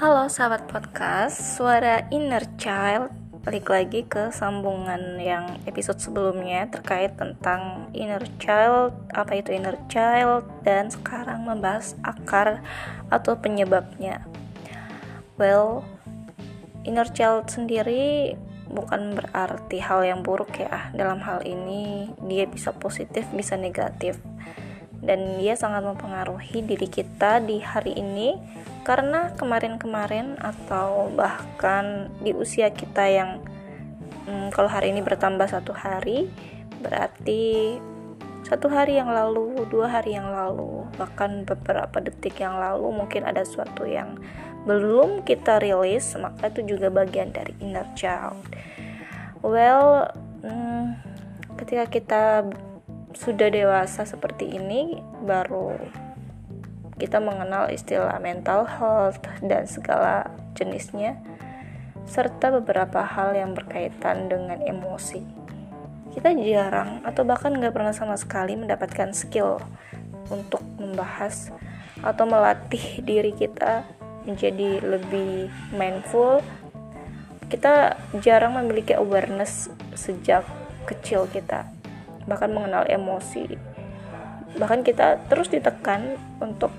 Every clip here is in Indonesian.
Halo sahabat podcast, suara inner child Balik lagi ke sambungan yang episode sebelumnya terkait tentang inner child Apa itu inner child dan sekarang membahas akar atau penyebabnya. Well, inner child sendiri bukan berarti hal yang buruk ya. Dalam hal ini dia bisa positif bisa negatif. Dan dia sangat mempengaruhi diri kita di hari ini karena kemarin-kemarin atau bahkan di usia kita yang hmm, kalau hari ini bertambah satu hari berarti satu hari yang lalu, dua hari yang lalu, bahkan beberapa detik yang lalu mungkin ada sesuatu yang belum kita rilis, maka itu juga bagian dari inner child. Well, hmm, ketika kita sudah dewasa seperti ini baru kita mengenal istilah mental health dan segala jenisnya serta beberapa hal yang berkaitan dengan emosi. Kita jarang atau bahkan nggak pernah sama sekali mendapatkan skill untuk membahas atau melatih diri kita menjadi lebih mindful. Kita jarang memiliki awareness sejak kecil kita bahkan mengenal emosi. Bahkan kita terus ditekan untuk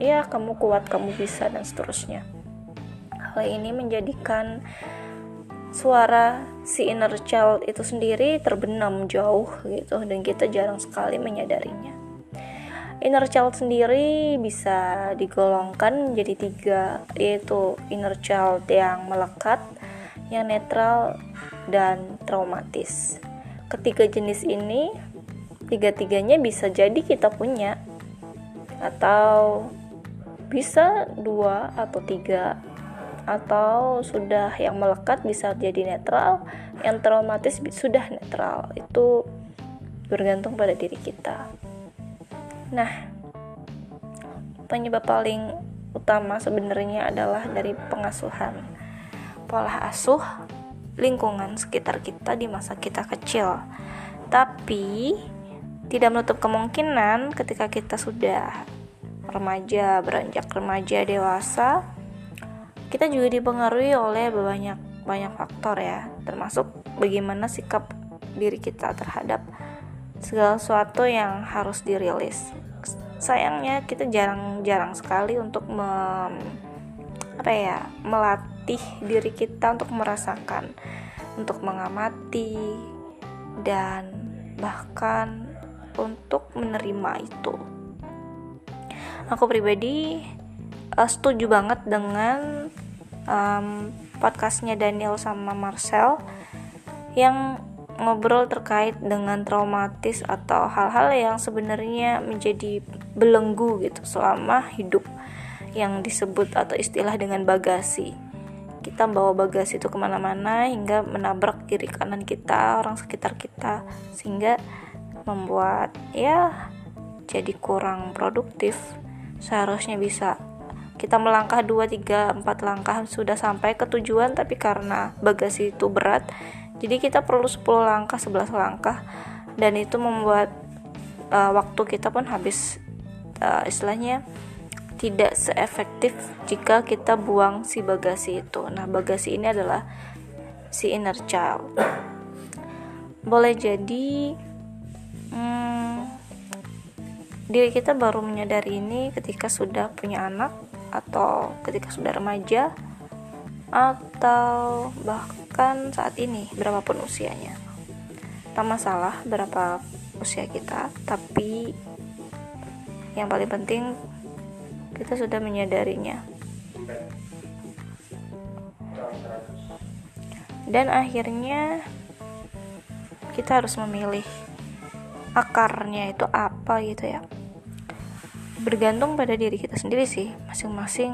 ya kamu kuat kamu bisa dan seterusnya. Hal ini menjadikan suara si inner child itu sendiri terbenam jauh gitu dan kita jarang sekali menyadarinya. Inner child sendiri bisa digolongkan menjadi tiga yaitu inner child yang melekat yang netral dan traumatis. Ketiga jenis ini tiga-tiganya bisa jadi kita punya atau bisa dua atau tiga. Atau sudah yang melekat bisa jadi netral yang traumatis sudah netral. Itu bergantung pada diri kita. Nah penyebab paling utama sebenarnya adalah dari pengasuhan. Pola asuh lingkungan sekitar kita di masa kita kecil. Tapi tidak menutup kemungkinan ketika kita sudah remaja, beranjak remaja dewasa, kita juga dipengaruhi oleh banyak banyak faktor ya, termasuk bagaimana sikap diri kita terhadap segala sesuatu yang harus dirilis. Sayangnya kita jarang-jarang sekali untuk mem, apa ya, melatih diri kita untuk merasakan, untuk mengamati, dan bahkan untuk menerima itu. Aku pribadi uh, setuju banget dengan um, podcastnya Daniel sama Marcel yang ngobrol terkait dengan traumatis atau hal-hal yang sebenarnya menjadi belenggu gitu selama hidup yang disebut atau istilah dengan bagasi. Kita bawa bagasi itu ke mana-mana hingga menabrak kiri kanan kita orang sekitar kita sehingga membuat ya jadi kurang produktif seharusnya bisa kita melangkah 2, 3, 4 langkah sudah sampai ke tujuan tapi karena bagasi itu berat jadi kita perlu 10 langkah 11 langkah dan itu membuat uh, waktu kita pun habis uh, istilahnya tidak seefektif jika kita buang si bagasi itu. Nah, bagasi ini adalah si inner child. Boleh jadi hmm, diri kita baru menyadari ini ketika sudah punya anak atau ketika sudah remaja atau bahkan saat ini berapapun usianya. Tak masalah berapa usia kita, tapi yang paling penting kita sudah menyadarinya. Dan akhirnya kita harus memilih akarnya itu apa gitu ya. Bergantung pada diri kita sendiri sih, masing-masing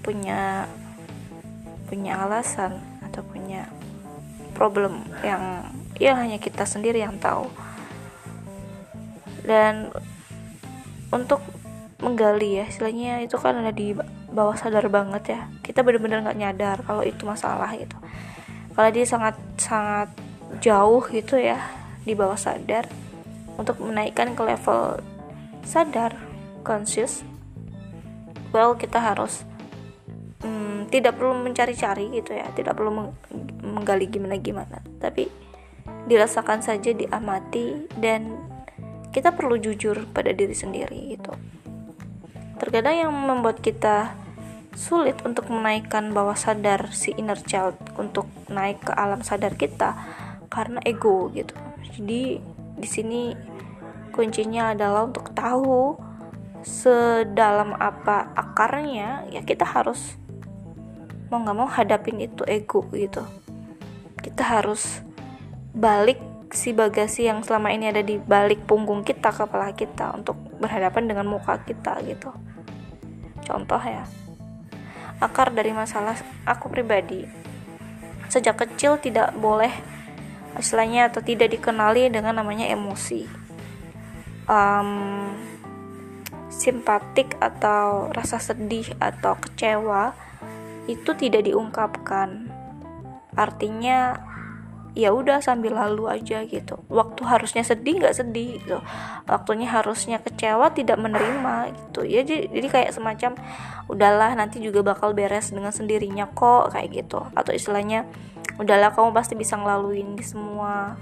punya punya alasan atau punya problem yang ya hanya kita sendiri yang tahu. Dan untuk menggali ya istilahnya itu kan ada di bawah sadar banget ya kita benar-benar nggak nyadar kalau itu masalah gitu kalau dia sangat sangat jauh gitu ya di bawah sadar untuk menaikkan ke level sadar conscious well kita harus hmm, tidak perlu mencari-cari gitu ya tidak perlu menggali gimana gimana. Tapi dirasakan saja diamati dan kita perlu jujur pada diri sendiri gitu. Terkadang yang membuat kita sulit untuk menaikkan bawah sadar si inner child untuk naik ke alam sadar kita karena ego gitu. Jadi di sini kuncinya adalah untuk tahu sedalam apa akarnya ya kita harus mau nggak mau hadapin itu ego gitu. Kita harus balik si bagasi yang selama ini ada di balik punggung kita kepala kita untuk berhadapan dengan muka kita gitu. Contoh ya akar dari masalah aku pribadi. Sejak kecil tidak boleh istilahnya atau tidak dikenali dengan namanya emosi. Um, simpatik atau rasa sedih atau kecewa itu tidak diungkapkan. Artinya ya udah sambil lalu aja gitu. Waktu harusnya sedih nggak sedih gitu. Waktunya harusnya kecewa tidak menerima gitu. Ya jadi, jadi kayak semacam udahlah nanti juga bakal beres dengan sendirinya kok kayak gitu. Atau istilahnya udahlah kamu pasti bisa ngelaluin semua.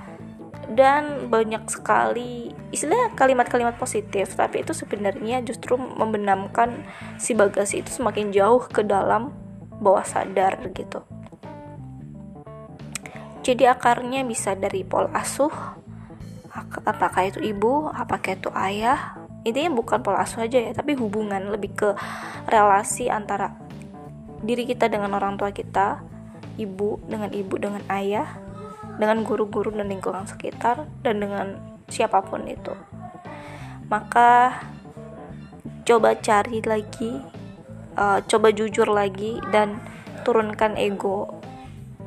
Dan banyak sekali istilah kalimat-kalimat positif tapi itu sebenarnya justru membenamkan si bagasi itu semakin jauh ke dalam bawah sadar gitu. Jadi akarnya bisa dari pola asuh apakah itu ibu apakah itu ayah. Intinya bukan pola asuh aja ya tapi hubungan lebih ke relasi antara diri kita dengan orang tua kita ibu dengan ibu dengan ayah dengan guru-guru dan lingkungan sekitar dan dengan siapa pun itu. Maka coba cari lagi uh, coba jujur lagi dan turunkan ego.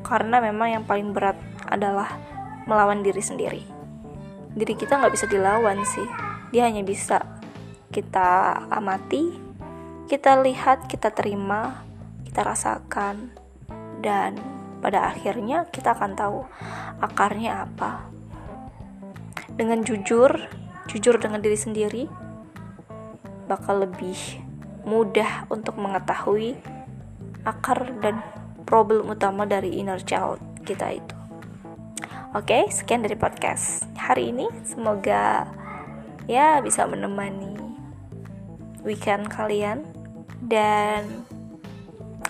Karena memang yang paling berat adalah melawan diri sendiri. Diri kita nggak bisa dilawan sih. Dia hanya bisa kita amati kita lihat kita terima kita rasakan dan pada akhirnya kita akan tahu akarnya apa dengan jujur jujur dengan diri sendiri bakal lebih mudah untuk mengetahui akar dan problem utama dari inner child kita itu. Oke, sekian dari podcast hari ini. Semoga ya bisa menemani weekend kalian dan